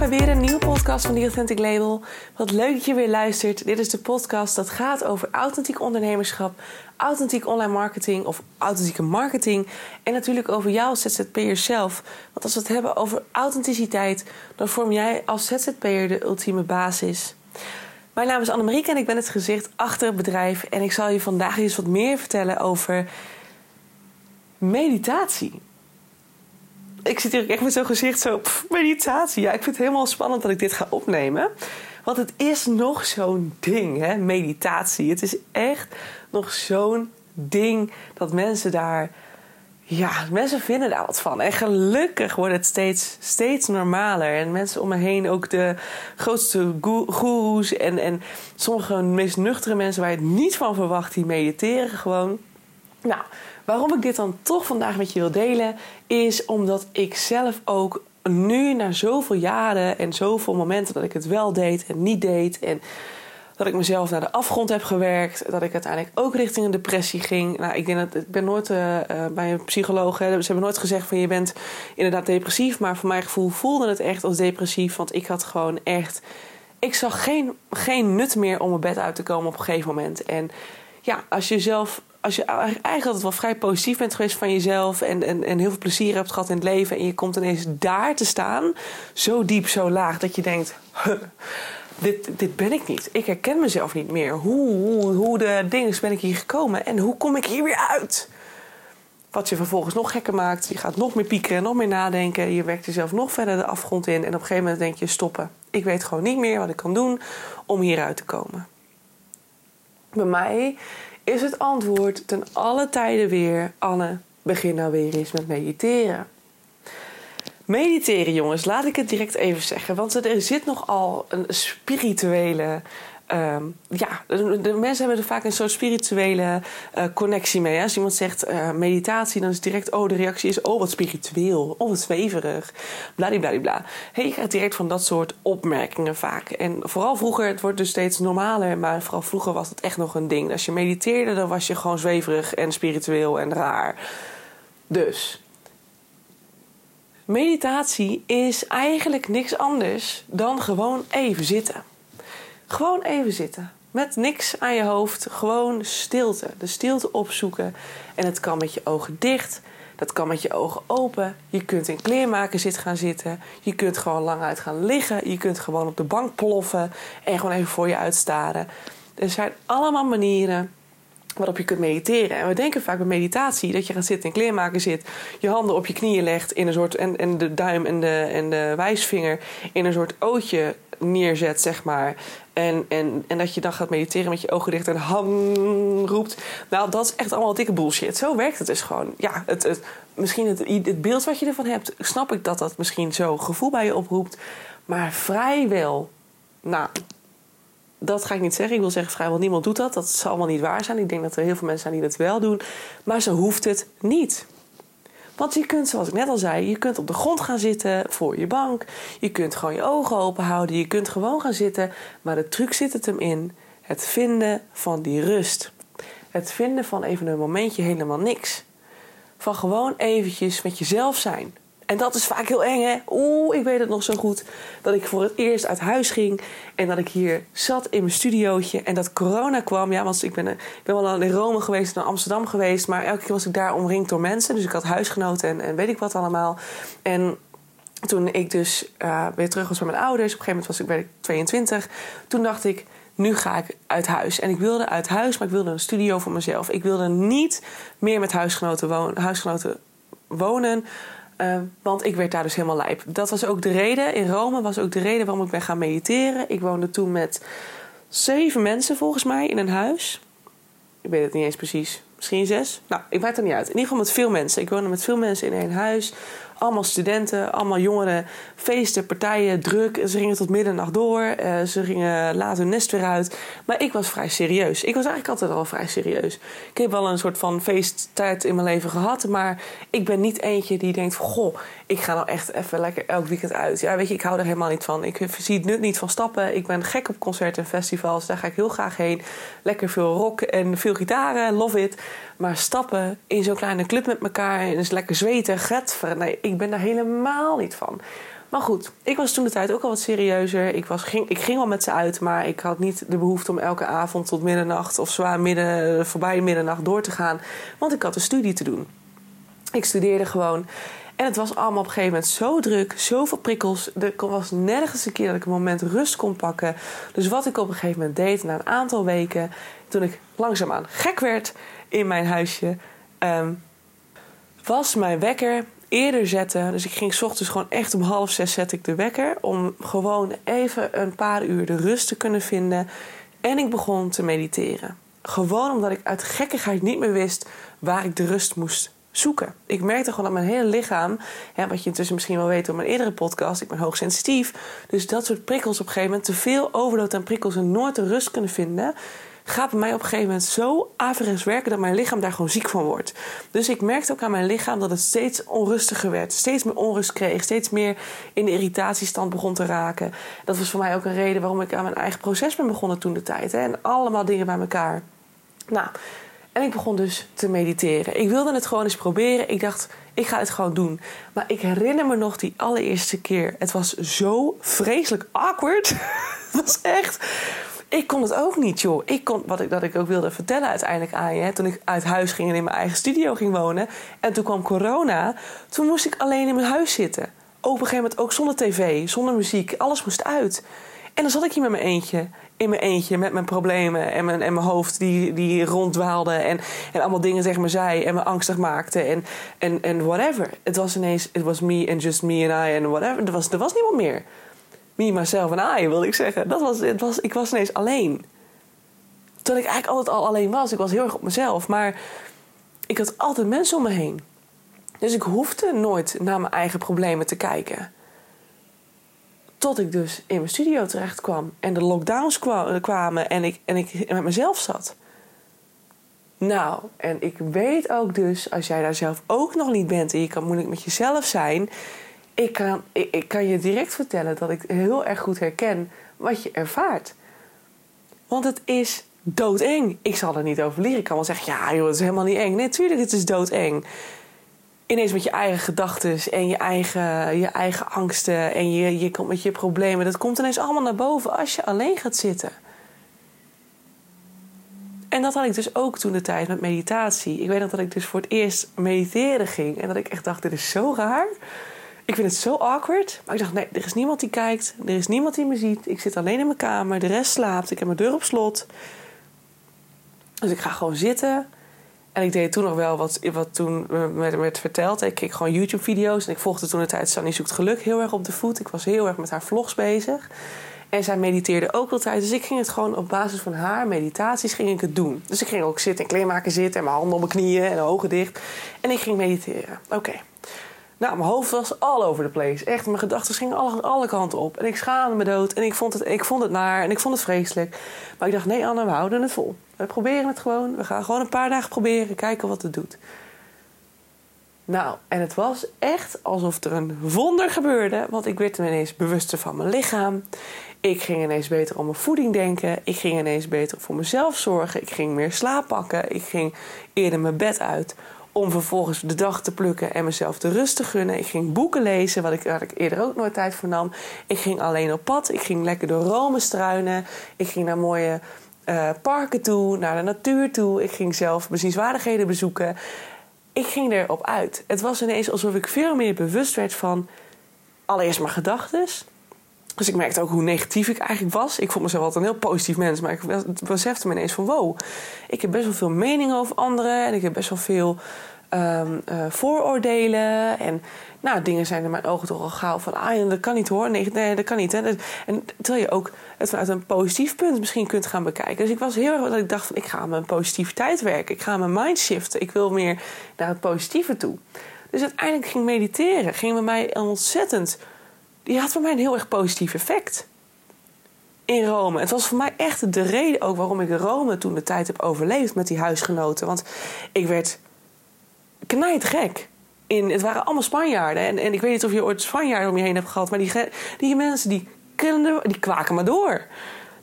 bij weer een nieuwe podcast van The Authentic Label. Wat leuk dat je weer luistert. Dit is de podcast dat gaat over authentiek ondernemerschap, authentiek online marketing of authentieke marketing. En natuurlijk over jou als ZZP'er zelf. Want als we het hebben over authenticiteit, dan vorm jij als ZZP'er de ultieme basis. Mijn naam is Annemarieke en ik ben het gezicht achter het bedrijf. En ik zal je vandaag eens wat meer vertellen over meditatie ik zit hier echt met zo'n gezicht zo, meditatie. Ja, ik vind het helemaal spannend dat ik dit ga opnemen. Want het is nog zo'n ding, hè, meditatie. Het is echt nog zo'n ding dat mensen daar... Ja, mensen vinden daar wat van. En gelukkig wordt het steeds, steeds normaler. En mensen om me heen, ook de grootste goeroes... en, en sommige meest nuchtere mensen waar je het niet van verwacht... die mediteren gewoon. Nou, Waarom ik dit dan toch vandaag met je wil delen, is omdat ik zelf ook nu na zoveel jaren en zoveel momenten dat ik het wel deed en niet deed en dat ik mezelf naar de afgrond heb gewerkt, dat ik uiteindelijk ook richting een depressie ging. Nou, ik denk dat ik ben nooit uh, bij een psycholoog. Hè, ze hebben nooit gezegd van je bent inderdaad depressief, maar voor mijn gevoel voelde het echt als depressief, want ik had gewoon echt, ik zag geen, geen nut meer om mijn bed uit te komen op een gegeven moment. En ja, als je zelf als je eigenlijk altijd wel vrij positief bent geweest van jezelf en, en, en heel veel plezier hebt gehad in het leven en je komt ineens daar te staan, zo diep, zo laag, dat je denkt: dit, dit ben ik niet. Ik herken mezelf niet meer. Hoe, hoe, hoe de dingen ben ik hier gekomen en hoe kom ik hier weer uit? Wat je vervolgens nog gekker maakt. Je gaat nog meer piekeren, nog meer nadenken. Je werkt jezelf nog verder de afgrond in. En op een gegeven moment denk je: stoppen. Ik weet gewoon niet meer wat ik kan doen om hieruit te komen. Bij mij is het antwoord ten alle tijden weer: Anne, begin nou weer eens met mediteren. Mediteren, jongens, laat ik het direct even zeggen. Want er zit nogal een spirituele Ehm, ja, de, mensen hebben er vaak een soort spirituele uh, connectie mee. Als iemand zegt uh, meditatie, dan is direct, oh, de reactie is, oh, wat spiritueel, oh, wat zweverig, bladibladibla. Hey, je krijgt direct van dat soort opmerkingen vaak. En vooral vroeger, het wordt dus steeds normaler, maar vooral vroeger was het echt nog een ding. Als je mediteerde, dan was je gewoon zweverig en spiritueel en raar. Dus, meditatie is eigenlijk niks anders dan gewoon even zitten. Gewoon even zitten. Met niks aan je hoofd. Gewoon stilte. De stilte opzoeken. En het kan met je ogen dicht. Dat kan met je ogen open. Je kunt in kleermaken zit gaan zitten. Je kunt gewoon lang uit gaan liggen. Je kunt gewoon op de bank ploffen. En gewoon even voor je uitstaren. Er zijn allemaal manieren waarop je kunt mediteren. En we denken vaak bij meditatie dat je gaat zitten en kleermaken zit, je handen op je knieën legt in een soort en, en de duim en de, en de wijsvinger in een soort ootje neerzet, zeg maar. En, en, en dat je dan gaat mediteren met je ogen dicht en ham roept. Nou, dat is echt allemaal dikke bullshit. Zo werkt het dus gewoon. Ja, het, misschien het, het beeld wat je ervan hebt, snap ik dat dat misschien zo gevoel bij je oproept. Maar vrijwel, nou, dat ga ik niet zeggen. Ik wil zeggen, vrijwel niemand doet dat. Dat zal allemaal niet waar zijn. Ik denk dat er heel veel mensen zijn die dat wel doen. Maar ze hoeft het niet. Want je kunt, zoals ik net al zei, je kunt op de grond gaan zitten voor je bank. Je kunt gewoon je ogen open houden. Je kunt gewoon gaan zitten. Maar de truc zit het hem in. Het vinden van die rust. Het vinden van even een momentje helemaal niks. Van gewoon eventjes met jezelf zijn. En dat is vaak heel eng, hè? Oeh, ik weet het nog zo goed. Dat ik voor het eerst uit huis ging. En dat ik hier zat in mijn studiootje. En dat corona kwam. Ja, want ik ben, ik ben wel in Rome geweest en Amsterdam geweest. Maar elke keer was ik daar omringd door mensen. Dus ik had huisgenoten en, en weet ik wat allemaal. En toen ik dus uh, weer terug was bij mijn ouders. Op een gegeven moment was ik, bij 22. Toen dacht ik, nu ga ik uit huis. En ik wilde uit huis, maar ik wilde een studio voor mezelf. Ik wilde niet meer met huisgenoten. Huisgenoten wonen Ehm, want ik werd daar dus helemaal lijp. Dat was ook de reden. In Rome was ook de reden waarom ik ben gaan mediteren. Ik woonde toen met zeven mensen volgens mij in een huis. Ik weet het niet eens precies. Misschien zes. Nou, ik weet er niet uit. In ieder geval met veel mensen. Ik woonde met veel mensen in één huis. Allemaal studenten, allemaal jongeren, feesten, partijen, druk. Ze gingen tot middernacht door. Uh, ze gingen later hun nest weer uit. Maar ik was vrij serieus. Ik was eigenlijk altijd al vrij serieus. Ik heb wel een soort van feesttijd in mijn leven gehad. Maar ik ben niet eentje die denkt van... Goh, ik ga nou echt even lekker elk weekend uit. Ja, weet je, ik hou er helemaal niet van. Ik zie het nut niet van stappen. Ik ben gek op concerten en festivals. Daar ga ik heel graag heen. Lekker veel rock en veel gitaren. Love it. Maar stappen in zo'n kleine club met elkaar en is lekker zweten, getver. Nee, ik ben daar helemaal niet van. Maar goed, ik was toen de tijd ook al wat serieuzer. Ik, was, ging, ik ging wel met ze uit, maar ik had niet de behoefte om elke avond tot middernacht of zwaar midden, voorbij middernacht door te gaan. Want ik had een studie te doen. Ik studeerde gewoon. En het was allemaal op een gegeven moment zo druk, zoveel prikkels. Er was nergens een keer dat ik een moment rust kon pakken. Dus wat ik op een gegeven moment deed, na een aantal weken, toen ik langzaamaan gek werd in mijn huisje, ehm, was mijn wekker eerder zetten. Dus ik ging s ochtends gewoon echt om half zes zet ik de wekker. Om gewoon even een paar uur de rust te kunnen vinden. En ik begon te mediteren. Gewoon omdat ik uit gekkigheid niet meer wist waar ik de rust moest zoeken. Ik merkte gewoon dat mijn hele lichaam, wat je intussen misschien wel weet door mijn eerdere podcast, ik ben hoogsensitief. Dus dat soort prikkels op een gegeven moment, te veel overload aan prikkels en nooit de rust kunnen vinden, gaat bij mij op een gegeven moment zo averechts werken dat mijn lichaam daar gewoon ziek van wordt. Dus ik merkte ook aan mijn lichaam dat het steeds onrustiger werd, steeds meer onrust kreeg, steeds meer in de irritatiestand begon te raken. Dat was voor mij ook een reden waarom ik aan mijn eigen proces ben begonnen toen de tijd. Hè, en allemaal dingen bij elkaar. Nou, en ik begon dus te mediteren. Ik wilde het gewoon eens proberen. Ik dacht, ik ga het gewoon doen. Maar ik herinner me nog die allereerste keer. Het was zo vreselijk awkward. het was echt. Ik kon het ook niet, joh. Ik kon, wat ik, dat ik ook wilde vertellen uiteindelijk aan je. Toen ik uit huis ging en in mijn eigen studio ging wonen. En toen kwam corona. Toen moest ik alleen in mijn huis zitten. Ook op een gegeven moment ook zonder tv, zonder muziek. Alles moest uit. En dan zat ik hier met mijn eentje in mijn eentje met mijn problemen en mijn, en mijn hoofd die, die ronddwaalde en, en allemaal dingen tegen me zei en me angstig maakte en, en, en whatever. Het was ineens, it was me and just me and I and whatever. Er was, er was niemand meer. Me, myself en I, wil ik zeggen. Dat was, het was, ik was ineens alleen. Terwijl ik eigenlijk altijd al alleen was. Ik was heel erg op mezelf. Maar ik had altijd mensen om me heen. Dus ik hoefde nooit naar mijn eigen problemen te kijken. Tot ik dus in mijn studio terecht kwam en de lockdowns kwamen en ik, en ik met mezelf zat. Nou, en ik weet ook dus, als jij daar zelf ook nog niet bent en je kan moeilijk met jezelf zijn, ik kan, ik, ik kan je direct vertellen dat ik heel erg goed herken wat je ervaart. Want het is doodeng. Ik zal er niet over leren. Ik kan wel zeggen, ja joh, het is helemaal niet eng. Nee, tuurlijk, het is doodeng ineens met je eigen gedachten en je eigen, je eigen angsten en je, je komt met je problemen. Dat komt ineens allemaal naar boven als je alleen gaat zitten. En dat had ik dus ook toen de tijd met meditatie. Ik weet nog dat ik dus voor het eerst mediteren ging en dat ik echt dacht: dit is zo raar. Ik vind het zo awkward. Maar ik dacht: nee, er is niemand die kijkt, er is niemand die me ziet. Ik zit alleen in mijn kamer, de rest slaapt, ik heb mijn deur op slot. Dus ik ga gewoon zitten. En ik deed toen nog wel wat, wat toen werd verteld. Ik keek gewoon YouTube-video's. En ik volgde toen de tijd Sunny Zoekt Geluk heel erg op de voet. Ik was heel erg met haar vlogs bezig. En zij mediteerde ook altijd. Dus ik ging het gewoon op basis van haar meditaties ging ik het doen. Dus ik ging ook zitten en kleermaken zitten. En mijn handen op mijn knieën en ogen dicht. En ik ging mediteren. Oké. Nou, mijn hoofd was all over the place. Echt, mijn gedachten gingen alle, kanten op. En ik schaamde me dood. En ik vond, het, ik vond het naar en ik vond het vreselijk. Maar ik dacht, nee Anne, we houden het vol. We proberen het gewoon. We gaan gewoon een paar dagen proberen. Kijken wat het doet. Nou, en het was echt alsof er een wonder gebeurde. Want ik werd ineens bewuster van mijn lichaam. Ik ging ineens beter om mijn voeding denken. Ik ging ineens beter voor mezelf zorgen. Ik ging meer slaap pakken. Ik ging eerder mijn bed uit om vervolgens de dag te plukken en mezelf de rust te gunnen. Ik ging boeken lezen, wat ik, waar ik eerder ook nooit tijd voor nam. Ik ging alleen op pad. Ik ging lekker door Rome struinen. Ik ging naar mooie uh, parken toe, naar de natuur toe. Ik ging zelf bezienswaardigheden bezoeken. Ik ging erop uit. Het was ineens alsof ik veel meer bewust werd van allereerst mijn gedachten. Dus ik merkte ook hoe negatief ik eigenlijk was. Ik vond mezelf altijd een heel positief mens. Maar ik besefte me ineens van wow, ik heb best wel veel mening over anderen. En ik heb best wel veel um, uh, vooroordelen. En nou, dingen zijn in mijn ogen toch al gauw van... ah, dat kan niet hoor, nee, dat kan niet. Hè. En terwijl je ook het vanuit een positief punt misschien kunt gaan bekijken. Dus ik was heel erg dat ik dacht van... ik ga aan mijn positiviteit werken. Ik ga mijn mind shiften. Ik wil meer naar het positieve toe. Dus uiteindelijk ging mediteren. Ging bij mij ontzettend... Die had voor mij een heel erg positief effect in Rome. Het was voor mij echt de reden ook waarom ik Rome toen de tijd heb overleefd met die huisgenoten. Want ik werd knijt gek. In, het waren allemaal Spanjaarden. En, en ik weet niet of je ooit Spanjaarden om je heen hebt gehad. Maar die, die mensen die, die kwaken maar door.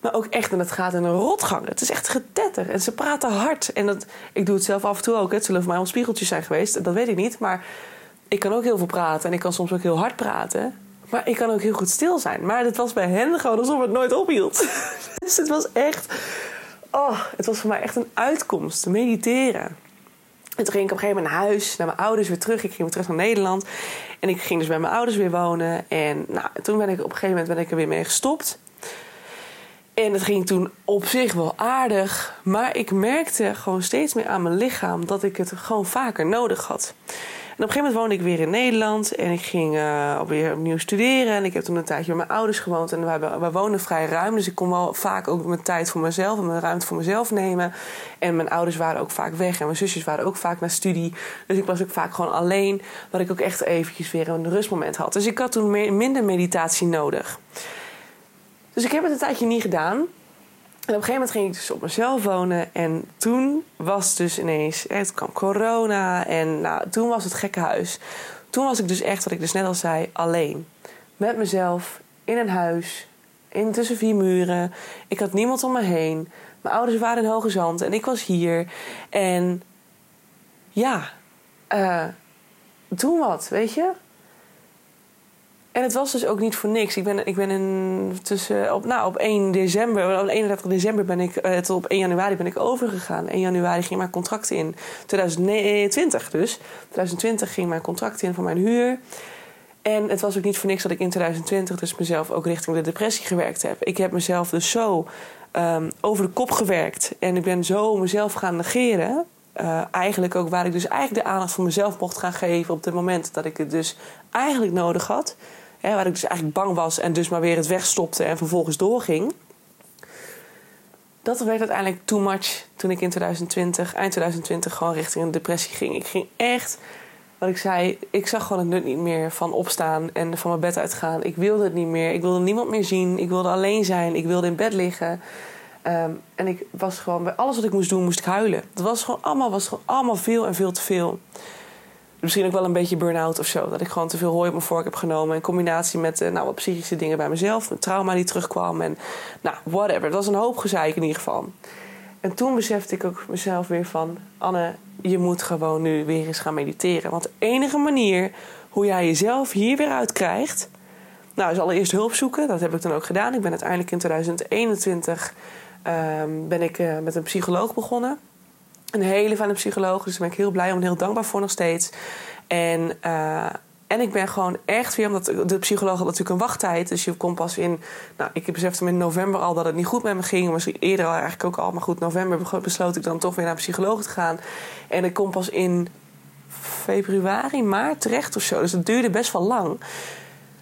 Maar ook echt, en het gaat in een rotgang. Het is echt getetter. En ze praten hard. En dat, ik doe het zelf af en toe ook. Het zullen voor mij om spiegeltjes zijn geweest. Dat weet ik niet. Maar ik kan ook heel veel praten. En ik kan soms ook heel hard praten. Maar ik kan ook heel goed stil zijn. Maar het was bij hen gewoon alsof het nooit ophield. dus het was echt. Oh, het was voor mij echt een uitkomst. Mediteren. En toen ging ik op een gegeven moment naar huis, naar mijn ouders weer terug. Ik ging weer terug naar Nederland. En ik ging dus bij mijn ouders weer wonen. En nou, toen ben ik op een gegeven moment ben ik er weer mee gestopt. En het ging toen op zich wel aardig. Maar ik merkte gewoon steeds meer aan mijn lichaam dat ik het gewoon vaker nodig had. En op een gegeven moment woonde ik weer in Nederland en ik ging uh, weer opnieuw studeren. En ik heb toen een tijdje bij mijn ouders gewoond en wij, wij woonden vrij ruim. Dus ik kon wel vaak ook mijn tijd voor mezelf en mijn ruimte voor mezelf nemen. En mijn ouders waren ook vaak weg en mijn zusjes waren ook vaak naar studie. Dus ik was ook vaak gewoon alleen, waar ik ook echt eventjes weer een rustmoment had. Dus ik had toen minder meditatie nodig. Dus ik heb het een tijdje niet gedaan. En op een gegeven moment ging ik dus op mezelf wonen. En toen was dus ineens, het kwam corona. En nou, toen was het gekke huis. Toen was ik dus echt, wat ik dus net al zei, alleen. Met mezelf, in een huis, in tussen vier muren. Ik had niemand om me heen. Mijn ouders waren in Hoge Zand en ik was hier. En ja, uh, toen wat, weet je? En het was dus ook niet voor niks. Ik ben, ik ben in, tussen, op, nou, op 1 december, op 31 december ben ik, uh, tot op 1 januari ben ik overgegaan. 1 januari ging mijn contract in. 2020 dus. 2020 ging mijn contract in voor mijn huur. En het was ook niet voor niks dat ik in 2020 dus mezelf ook richting de depressie gewerkt heb. Ik heb mezelf dus zo um, over de kop gewerkt. En ik ben zo mezelf gaan negeren. Uh, eigenlijk ook waar ik dus eigenlijk de aandacht voor mezelf mocht gaan geven op het moment dat ik het dus eigenlijk nodig had. Waar ik dus eigenlijk bang was en dus maar weer het wegstopte en vervolgens doorging. Dat werd uiteindelijk too much toen ik in 2020, eind 2020, gewoon richting een depressie ging. Ik ging echt, wat ik zei, ik zag gewoon het nut niet meer van opstaan en van mijn bed uitgaan. Ik wilde het niet meer. Ik wilde niemand meer zien. Ik wilde alleen zijn. Ik wilde in bed liggen. Um, en ik was gewoon bij alles wat ik moest doen, moest ik huilen. Dat was gewoon allemaal, was gewoon allemaal veel en veel te veel misschien ook wel een beetje burn-out of zo. Dat ik gewoon te veel hooi op mijn vork heb genomen. In combinatie met uh, nou, wat psychische dingen bij mezelf. Een trauma die terugkwam. En nou, whatever. Het was een hoop gezeik in ieder geval. En toen besefte ik ook mezelf weer van... Anne, je moet gewoon nu weer eens gaan mediteren. Want de enige manier hoe jij jezelf hier weer uit krijgt... Nou, is allereerst hulp zoeken. Dat heb ik dan ook gedaan. Ik ben uiteindelijk in 2021 um, ben ik, uh, met een psycholoog begonnen. Een hele fijne psycholoog. Dus daar ben ik heel blij om en heel dankbaar voor nog steeds. En, uh, en ik ben gewoon echt weer, omdat de psycholoog had natuurlijk een wachttijd. Dus je komt pas in. Nou, ik besefte me in november al dat het niet goed met me ging. Misschien eerder al eigenlijk ook al. Maar goed, november besloot ik dan toch weer naar een psycholoog te gaan. En ik kom pas in februari, maart terecht of zo. Dus het duurde best wel lang.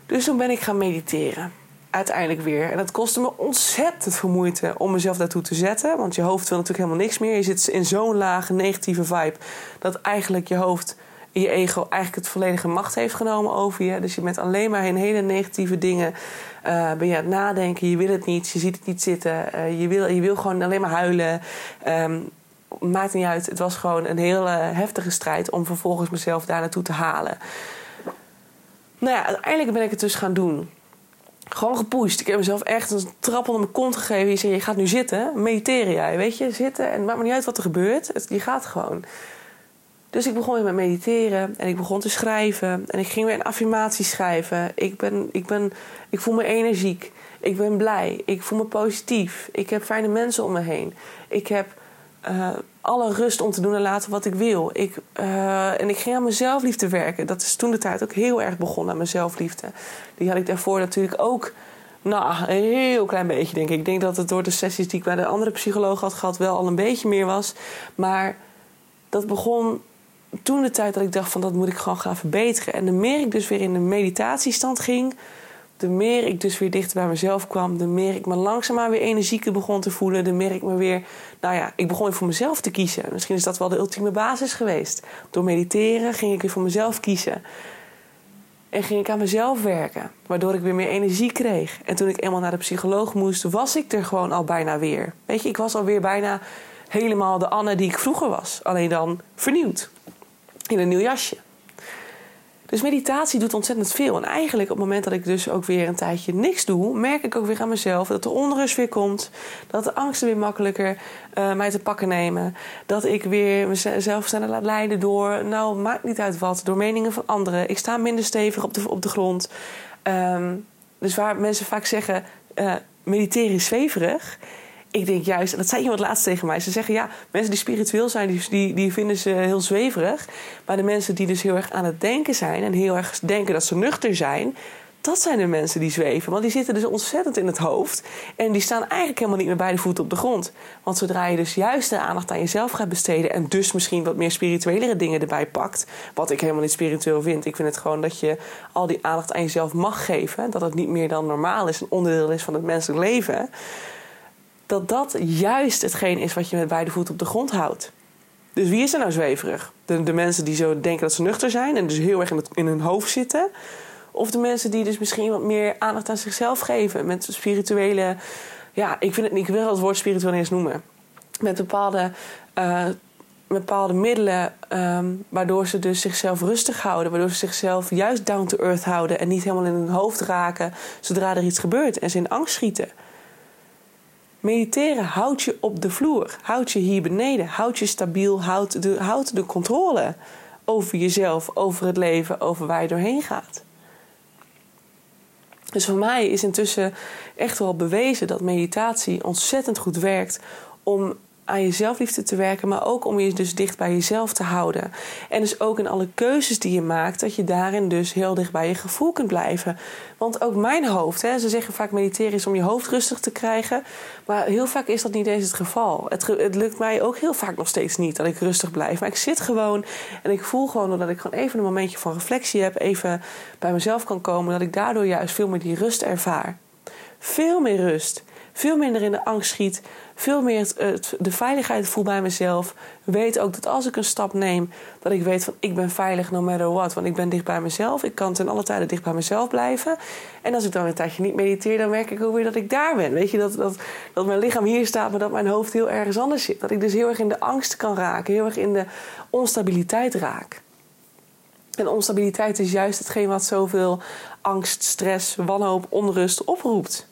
Dus toen ben ik gaan mediteren uiteindelijk weer. En dat kostte me ontzettend veel moeite om mezelf daartoe te zetten. Want je hoofd wil natuurlijk helemaal niks meer. Je zit in zo'n lage negatieve vibe. Dat eigenlijk je hoofd je ego eigenlijk het volledige macht heeft genomen over je. Dus je bent alleen maar in hele negatieve dingen. Uh, ben je aan het nadenken. Je wil het niet. Je ziet het niet zitten. Uh, je, wil, je wil gewoon alleen maar huilen. Um, maakt niet uit. Het was gewoon een hele heftige strijd om vervolgens mezelf daar naartoe te halen. Nou ja, uiteindelijk ben ik het dus gaan doen. Gewoon gepusht. Ik heb mezelf echt een trap onder mijn kont gegeven. Je zei, je gaat nu zitten, mediteren jij, weet je. Zitten en het maakt me niet uit wat er gebeurt. Het, je gaat gewoon. Dus ik begon met mediteren en ik begon te schrijven. En ik ging weer een affirmatie schrijven. Ik, ben, ik, ben, ik voel me energiek. Ik ben blij. Ik voel me positief. Ik heb fijne mensen om me heen. Ik heb uh, alle rust om te doen en laten wat ik wil. Ik, uh, en ik ging aan mezelf liefde werken. Dat is toen de tijd ook heel erg begonnen aan mezelf liefde. Die had ik daarvoor natuurlijk ook. Nou, een heel klein beetje, denk ik. Ik denk dat het door de sessies die ik bij de andere psycholoog had gehad, wel al een beetje meer was. Maar dat begon toen de tijd dat ik dacht van dat moet ik gewoon gaan verbeteren. En de meer ik dus weer in de meditatiestand ging, de meer ik dus weer dichter bij mezelf kwam, de meer ik me langzaamaan weer energieker begon te voelen, de meer ik me weer, nou ja, ik begon weer voor mezelf te kiezen. Misschien is dat wel de ultieme basis geweest. Door mediteren ging ik weer voor mezelf kiezen. En ging ik aan mezelf werken, waardoor ik weer meer energie kreeg. En toen ik eenmaal naar de psycholoog moest, was ik er gewoon al bijna weer. Weet je, ik was alweer bijna helemaal de Anne die ik vroeger was. Alleen dan vernieuwd. In een nieuw jasje. Dus meditatie doet ontzettend veel. En eigenlijk op het moment dat ik dus ook weer een tijdje niks doe, merk ik ook weer aan mezelf dat de onrust weer komt. Dat de angsten weer makkelijker uh, mij te pakken nemen. Dat ik weer mezelf sneller laat leiden door, nou maakt niet uit wat, door meningen van anderen. Ik sta minder stevig op de, op de grond. Ehm, dus waar mensen vaak zeggen, uh, mediteren is zweverig. Ik denk juist, en dat zei iemand laatst tegen mij. Ze zeggen ja, mensen die spiritueel zijn, die, die, vinden ze heel zweverig. Maar de mensen die dus heel erg aan het denken zijn en heel erg denken dat ze nuchter zijn, dat zijn de mensen die zweven. Want die zitten dus ontzettend in het hoofd. En die staan eigenlijk helemaal niet met beide voeten op de grond. Want zodra je dus juist de aandacht aan jezelf gaat besteden. en dus misschien wat meer spirituelere dingen erbij pakt. wat ik helemaal niet spiritueel vind. Ik vind het gewoon dat je al die aandacht aan jezelf mag geven. Dat het niet meer dan normaal is, een onderdeel is van het menselijk leven. Dat dat juist hetgeen is wat je met beide voeten op de grond houdt. Dus wie is er nou zweverig? De, mensen die zo denken dat ze nuchter zijn en dus heel erg in, het, in hun hoofd zitten. Of de mensen die dus misschien wat meer aandacht aan zichzelf geven. Met spirituele. Ja, ik, vind het, ik wil het woord spiritueel eens noemen. Met bepaalde, uh, bepaalde middelen. Um, waardoor ze dus zichzelf rustig houden. Waardoor ze zichzelf juist down to earth houden. En niet helemaal in hun hoofd raken zodra er iets gebeurt. En ze in angst schieten. Mediteren houdt je op de vloer. Houdt je hier beneden. Houdt je stabiel. Houdt de, houdt de controle over jezelf, over het leven, over waar je doorheen gaat. Dus voor mij is intussen echt wel bewezen dat meditatie ontzettend goed werkt om aan je zelfliefde te werken, maar ook om je dus dicht bij jezelf te houden. En dus ook in alle keuzes die je maakt, dat je daarin dus heel dicht bij je gevoel kunt blijven. Want ook mijn hoofd, hè, ze zeggen vaak mediteren is om je hoofd rustig te krijgen, maar heel vaak is dat niet eens het geval. Het, het lukt mij ook heel vaak nog steeds niet dat ik rustig blijf. Maar ik zit gewoon en ik voel gewoon dat ik gewoon even een momentje van reflectie heb, even bij mezelf kan komen, dat ik daardoor juist veel meer die rust ervaar. Veel meer rust veel minder in de angst schiet, veel meer het, de veiligheid voel bij mezelf. Weet ook dat als ik een stap neem, dat ik weet van ik ben veilig no matter what. Want ik ben dicht bij mezelf. Ik kan ten alle tijde dicht bij mezelf blijven. En als ik dan een tijdje niet mediteer, dan merk ik ook weer dat ik daar ben. Weet je, dat, dat, dat mijn lichaam hier staat, maar dat mijn hoofd heel ergens anders zit. Dat ik dus heel erg in de angst kan raken, heel erg in de onstabiliteit raak. En onstabiliteit is juist hetgeen wat zoveel angst, stress, wanhoop, onrust oproept.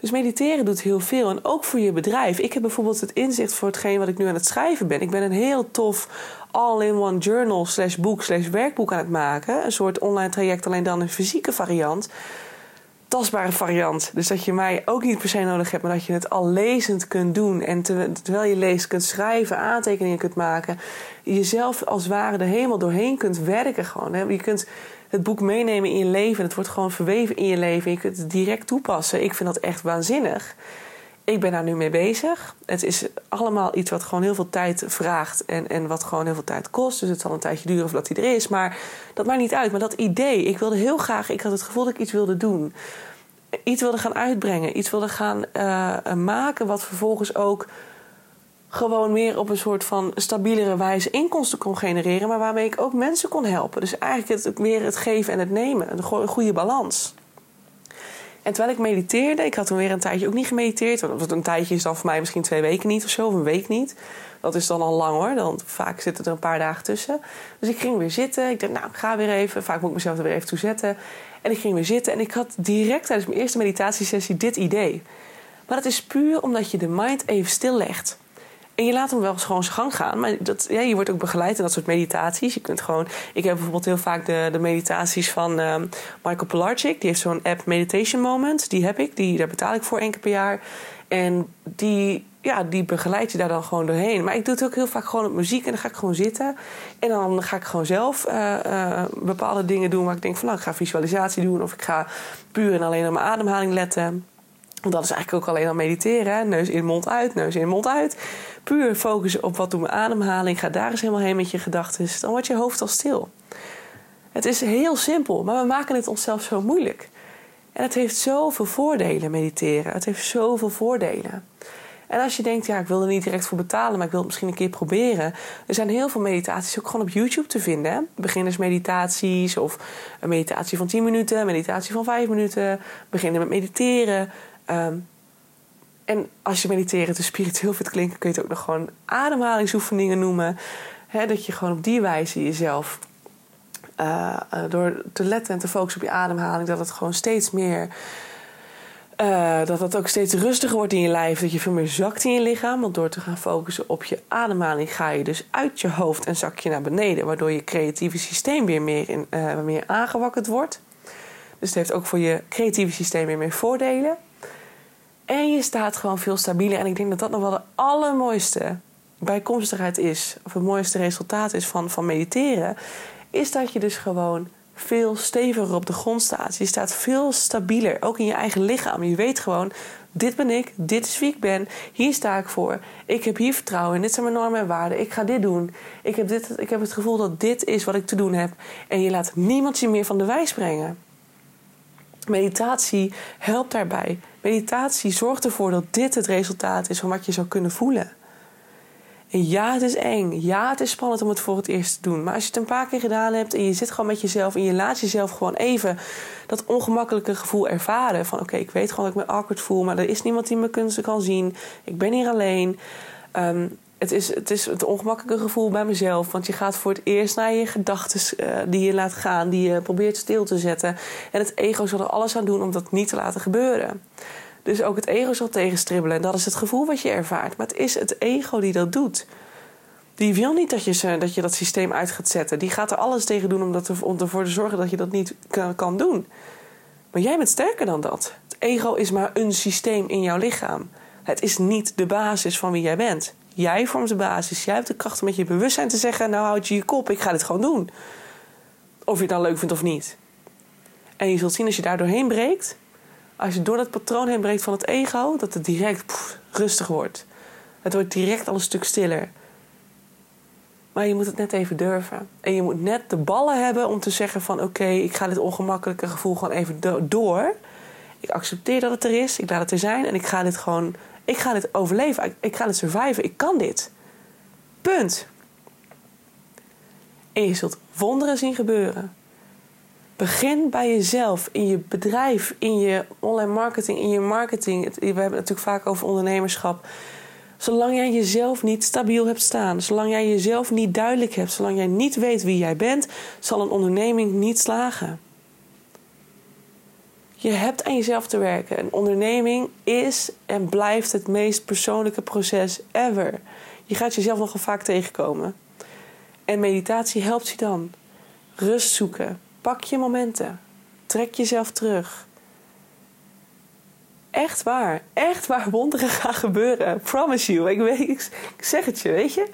Dus mediteren doet heel veel. En ook voor je bedrijf. Ik heb bijvoorbeeld het inzicht voor hetgeen wat ik nu aan het schrijven ben. Ik ben een heel tof all-in-one journal slash boek slash werkboek aan het maken. Een soort online traject, alleen dan een fysieke variant. Tastbare variant. Dus dat je mij ook niet per se nodig hebt, maar dat je het al lezend kunt doen. En terwijl je leest kunt schrijven, aantekeningen kunt maken. Jezelf als ware er helemaal doorheen kunt werken gewoon. Je kunt het boek meenemen in je leven. Het wordt gewoon verweven in je leven. Je kunt het direct toepassen. Ik vind dat echt waanzinnig. Ik ben daar nu mee bezig. Het is allemaal iets wat gewoon heel veel tijd vraagt en, en wat gewoon heel veel tijd kost. Dus het zal een tijdje duren voordat hij er is. Maar dat maakt niet uit. Maar dat idee, ik wilde heel graag, ik had het gevoel dat ik iets wilde doen. Iets wilde gaan uitbrengen, iets wilde gaan uh, maken wat vervolgens ook gewoon meer op een soort van stabielere wijze inkomsten kon genereren, maar waarmee ik ook mensen kon helpen. Dus eigenlijk het, meer het geven en het nemen, een goede balans. En terwijl ik mediteerde, ik had toen weer een tijdje ook niet gemediteerd. Want een tijdje is dan voor mij misschien twee weken niet of zo, of een week niet. Dat is dan al lang hoor, dan vaak zitten er een paar dagen tussen. Dus ik ging weer zitten. Ik dacht, nou, ik ga weer even. Vaak moet ik mezelf er weer even toe zetten. En ik ging weer zitten en ik had direct tijdens mijn eerste meditatiesessie dit idee. Maar dat is puur omdat je de mind even stillegt. En je laat hem wel eens gewoon zijn gang gaan. Maar dat, ja, je wordt ook begeleid in dat soort meditaties. Je kunt gewoon... Ik heb bijvoorbeeld heel vaak de, de meditaties van uh, Michael Pilarczyk. Die heeft zo'n app Meditation Moment. Die heb ik. Die, daar betaal ik voor één keer per jaar. En die, ja, die begeleid je daar dan gewoon doorheen. Maar ik doe het ook heel vaak gewoon op muziek. En dan ga ik gewoon zitten. En dan ga ik gewoon zelf uh, uh, bepaalde dingen doen... waar ik denk van nou, ik ga visualisatie doen... of ik ga puur en alleen op mijn ademhaling letten... Want dat is eigenlijk ook alleen al mediteren. Neus in, mond uit, neus in, mond uit. Puur focussen op wat doet mijn ademhaling. Ga daar eens helemaal heen met je gedachten. Dan wordt je hoofd al stil. Het is heel simpel, maar we maken het onszelf zo moeilijk. En het heeft zoveel voordelen, mediteren. Het heeft zoveel voordelen. En als je denkt, ja, ik wil er niet direct voor betalen, maar ik wil het misschien een keer proberen. Er zijn heel veel meditaties ook gewoon op YouTube te vinden. Beginnersmeditaties of een meditatie van 10 minuten, meditatie van 5 minuten. Beginnen met mediteren. Ehm, en als je mediteren te spiritueel vindt klinken, kun je het ook nog gewoon ademhalingsoefeningen noemen. dat je gewoon op die wijze jezelf, uh, door te letten en te focussen op je ademhaling, dat het gewoon steeds meer. Uh, dat het ook steeds rustiger wordt in je lijf. Dat je veel meer zakt in je lichaam. Want door te gaan focussen op je ademhaling ga je dus uit je hoofd en zak je naar beneden. Waardoor je creatieve systeem weer meer, in, meer aangewakkerd wordt. Dus het heeft ook voor je creatieve systeem weer meer voordelen. En je staat gewoon veel stabieler. En ik denk dat dat nog wel de allermooiste bijkomstigheid is, of het mooiste resultaat is van, van mediteren, is dat je dus gewoon veel steviger op de grond staat. Je staat veel stabieler, ook in je eigen lichaam. Je weet gewoon, dit ben ik, dit is wie ik ben, hier sta ik voor. Ik heb hier vertrouwen in, dit zijn mijn normen en waarden. Ik ga dit doen. Ik heb, dit, ik heb het gevoel dat dit is wat ik te doen heb. En je laat niemand je meer van de wijs brengen. Meditatie helpt daarbij. Meditatie zorgt ervoor dat dit het resultaat is van wat je zou kunnen voelen. En ja, het is eng. Ja, het is spannend om het voor het eerst te doen. Maar als je het een paar keer gedaan hebt en je zit gewoon met jezelf en je laat jezelf gewoon even dat ongemakkelijke gevoel ervaren. Van oké, ik weet gewoon dat ik me awkward voel, maar er is niemand die me kan zien. Ik ben hier alleen. Ehm, het, is, het is het ongemakkelijke gevoel bij mezelf. Want je gaat voor het eerst naar je gedachten uh, die je laat gaan, die je probeert stil te zetten. En het ego zal er alles aan doen om dat niet te laten gebeuren. Dus ook het ego zal tegenstribbelen. En dat is het gevoel wat je ervaart. Maar het is het ego die dat doet. Die wil niet dat je, dat, je dat systeem uit gaat zetten. Die gaat er alles tegen doen om, dat ervoor te zorgen dat je dat niet kan doen. Maar jij bent sterker dan dat. Het ego is maar een systeem in jouw lichaam. Het is niet de basis van wie jij bent. Jij vormt de basis. Jij hebt de kracht om met je bewustzijn te zeggen: Nou, houd je je kop, ik ga dit gewoon doen. Of je het dan leuk vindt of niet. En je zult zien als je daar doorheen breekt, als je door dat patroon heen breekt van het ego, dat het direct rustig wordt. Het wordt direct al een stuk stiller. Maar je moet het net even durven. En je moet net de ballen hebben om te zeggen van... oké, ik ga dit ongemakkelijke gevoel gewoon even door. Ik accepteer dat het er is. Ik laat het er zijn. En ik ga dit gewoon... Ik ga dit overleven. Ik ga dit surviven. Ik kan dit. Punt. En je zult wonderen zien gebeuren. Begin bij jezelf, in je bedrijf, in je online marketing, in je marketing. We hebben het natuurlijk vaak over ondernemerschap. Zolang jij jezelf niet stabiel hebt staan, zolang jij jezelf niet duidelijk hebt, zolang jij niet weet wie jij bent, zal een onderneming niet slagen. Je hebt aan jezelf te werken. Een onderneming is en blijft het meest persoonlijke proces ever. Je gaat jezelf nogal vaak tegenkomen. En meditatie helpt je dan. Rust zoeken, Pak je momenten. Trek jezelf terug. Echt waar. Echt waar wonderen gaan gebeuren. Promise you. Ik, weet, ik zeg het je, weet je.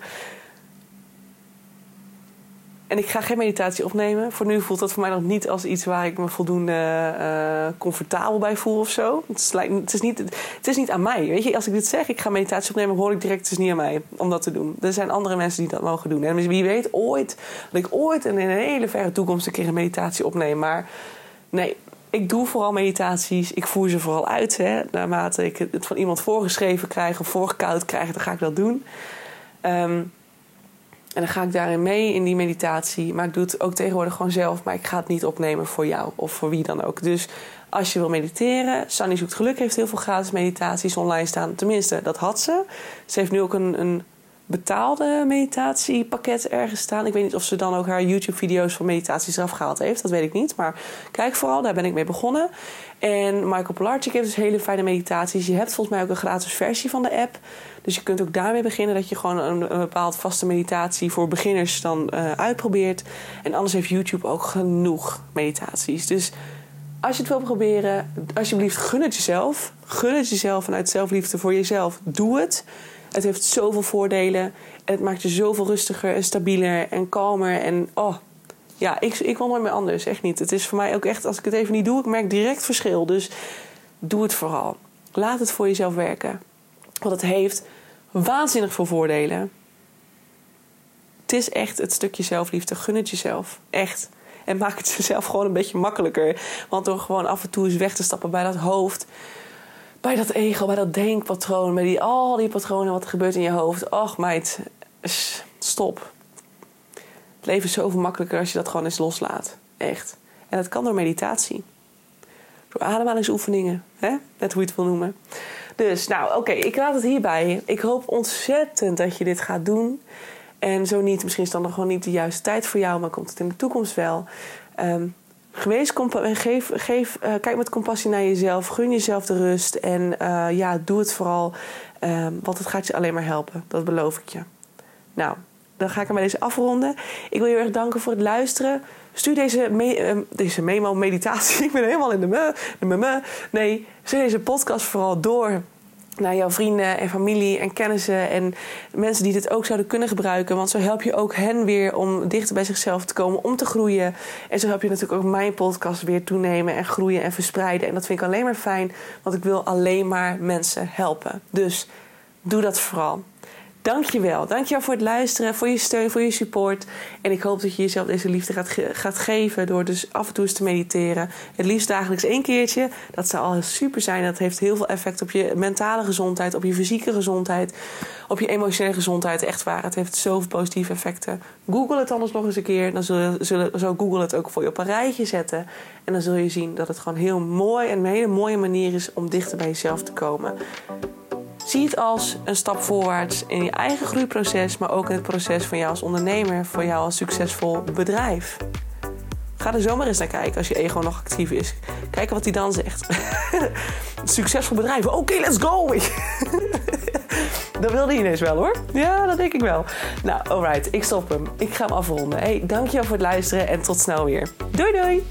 En ik ga geen meditatie opnemen. Voor nu voelt dat voor mij nog niet als iets waar ik me voldoende uh, comfortabel bij voel of zo. Het is, het, is niet, het is niet aan mij. Weet je, als ik dit zeg, ik ga meditatie opnemen, hoor ik direct, het is niet aan mij om dat te doen. Er zijn andere mensen die dat mogen doen. En wie weet ooit, dat ik ooit in een hele verre toekomst een keer een meditatie opneem. Maar nee, ik doe vooral meditaties. Ik voer ze vooral uit. Hè. Naarmate ik het van iemand voorgeschreven krijg of voorgekoud krijg, dan ga ik dat doen. Um, en dan ga ik daarin mee in die meditatie. Maar ik doe het ook tegenwoordig gewoon zelf. Maar ik ga het niet opnemen voor jou of voor wie dan ook. Dus als je wil mediteren, Sunny Zoekt Geluk heeft heel veel gratis meditaties online staan. Tenminste, dat had ze. Ze heeft nu ook een, een betaalde meditatiepakket ergens staan. Ik weet niet of ze dan ook haar YouTube-video's van meditaties eraf gehaald heeft. Dat weet ik niet. Maar kijk vooral, daar ben ik mee begonnen. En Michael Pilarczyk heeft dus hele fijne meditaties. Je hebt volgens mij ook een gratis versie van de app. Dus je kunt ook daarmee beginnen dat je gewoon een, een bepaald vaste meditatie voor beginners dan uh, uitprobeert. En anders heeft YouTube ook genoeg meditaties. Dus als je het wil proberen, alsjeblieft gun het jezelf. Gun het jezelf vanuit zelfliefde voor jezelf. Doe het. Het heeft zoveel voordelen. En het maakt je zoveel rustiger en stabieler en kalmer. En oh, ja, ik, ik wil nooit meer anders. Echt niet. Het is voor mij ook echt, als ik het even niet doe, ik merk direct verschil. Dus doe het vooral. Laat het voor jezelf werken. Want het heeft waanzinnig veel voordelen. Het is echt het stukje zelfliefde. Gun het jezelf. Echt. En maak het jezelf gewoon een beetje makkelijker. Want door gewoon af en toe eens weg te stappen bij dat hoofd. Bij dat ego, bij dat denkpatroon. Bij die, al die patronen wat er gebeurt in je hoofd. Och meid, stop. Het leven is zoveel makkelijker als je dat gewoon eens loslaat. Echt. En dat kan door meditatie. Door ademhalingsoefeningen. Hè? Net hoe je het wil noemen. Dus, nou, oké, ik laat het hierbij. Ik hoop ontzettend dat je dit gaat doen. En zo niet, misschien is dan nog gewoon niet de juiste tijd voor jou, maar komt het in de toekomst wel. Um, geweest, geef, geef, uh, kijk met compassie naar jezelf. Gun jezelf de rust. En uh, ja, doe het vooral. Um, want het gaat je alleen maar helpen. Dat beloof ik je. Nou, dan ga ik hem bij deze afronden. Ik wil je erg danken voor het luisteren. Stuur deze, me deze memo, meditatie. Ik ben helemaal in de me, me. Nee, stuur deze podcast vooral door naar jouw vrienden en familie en kennissen en mensen die dit ook zouden kunnen gebruiken. Want zo help je ook hen weer om dichter bij zichzelf te komen, om te groeien. En zo help je natuurlijk ook mijn podcast weer toenemen en groeien en verspreiden. En dat vind ik alleen maar fijn, want ik wil alleen maar mensen helpen. Dus doe dat vooral. Dankjewel. Dankjewel voor het luisteren, voor je steun, voor je support. En ik hoop dat je jezelf deze liefde gaat, gaat geven door dus af en toe eens te mediteren. Het liefst dagelijks één keertje. Dat zou al super zijn. Dat heeft heel veel effect op je mentale gezondheid, op je fysieke gezondheid, op je emotionele gezondheid. Echt waar. Het heeft zoveel positieve effecten. Google het anders nog eens een keer. Dan zullen, zullen, zou Google het ook voor je op een rijtje zetten. En dan zul je zien dat het gewoon heel mooi en een hele mooie manier is om dichter bij jezelf te komen. Zie het als een stap voorwaarts in je eigen groeiproces, maar ook in het proces van jou als ondernemer, voor jou als succesvol bedrijf. Ga er zomaar eens naar kijken als je ego nog actief is. Kijken wat hij dan zegt. Succesvol bedrijf. Oké, let's go. dat wilde hij ineens wel hoor. Ja, dat denk ik wel. Nou, alright. Ik stop hem. Ik ga hem afronden. Hey, dankjewel voor het luisteren en tot snel weer. Doei doei.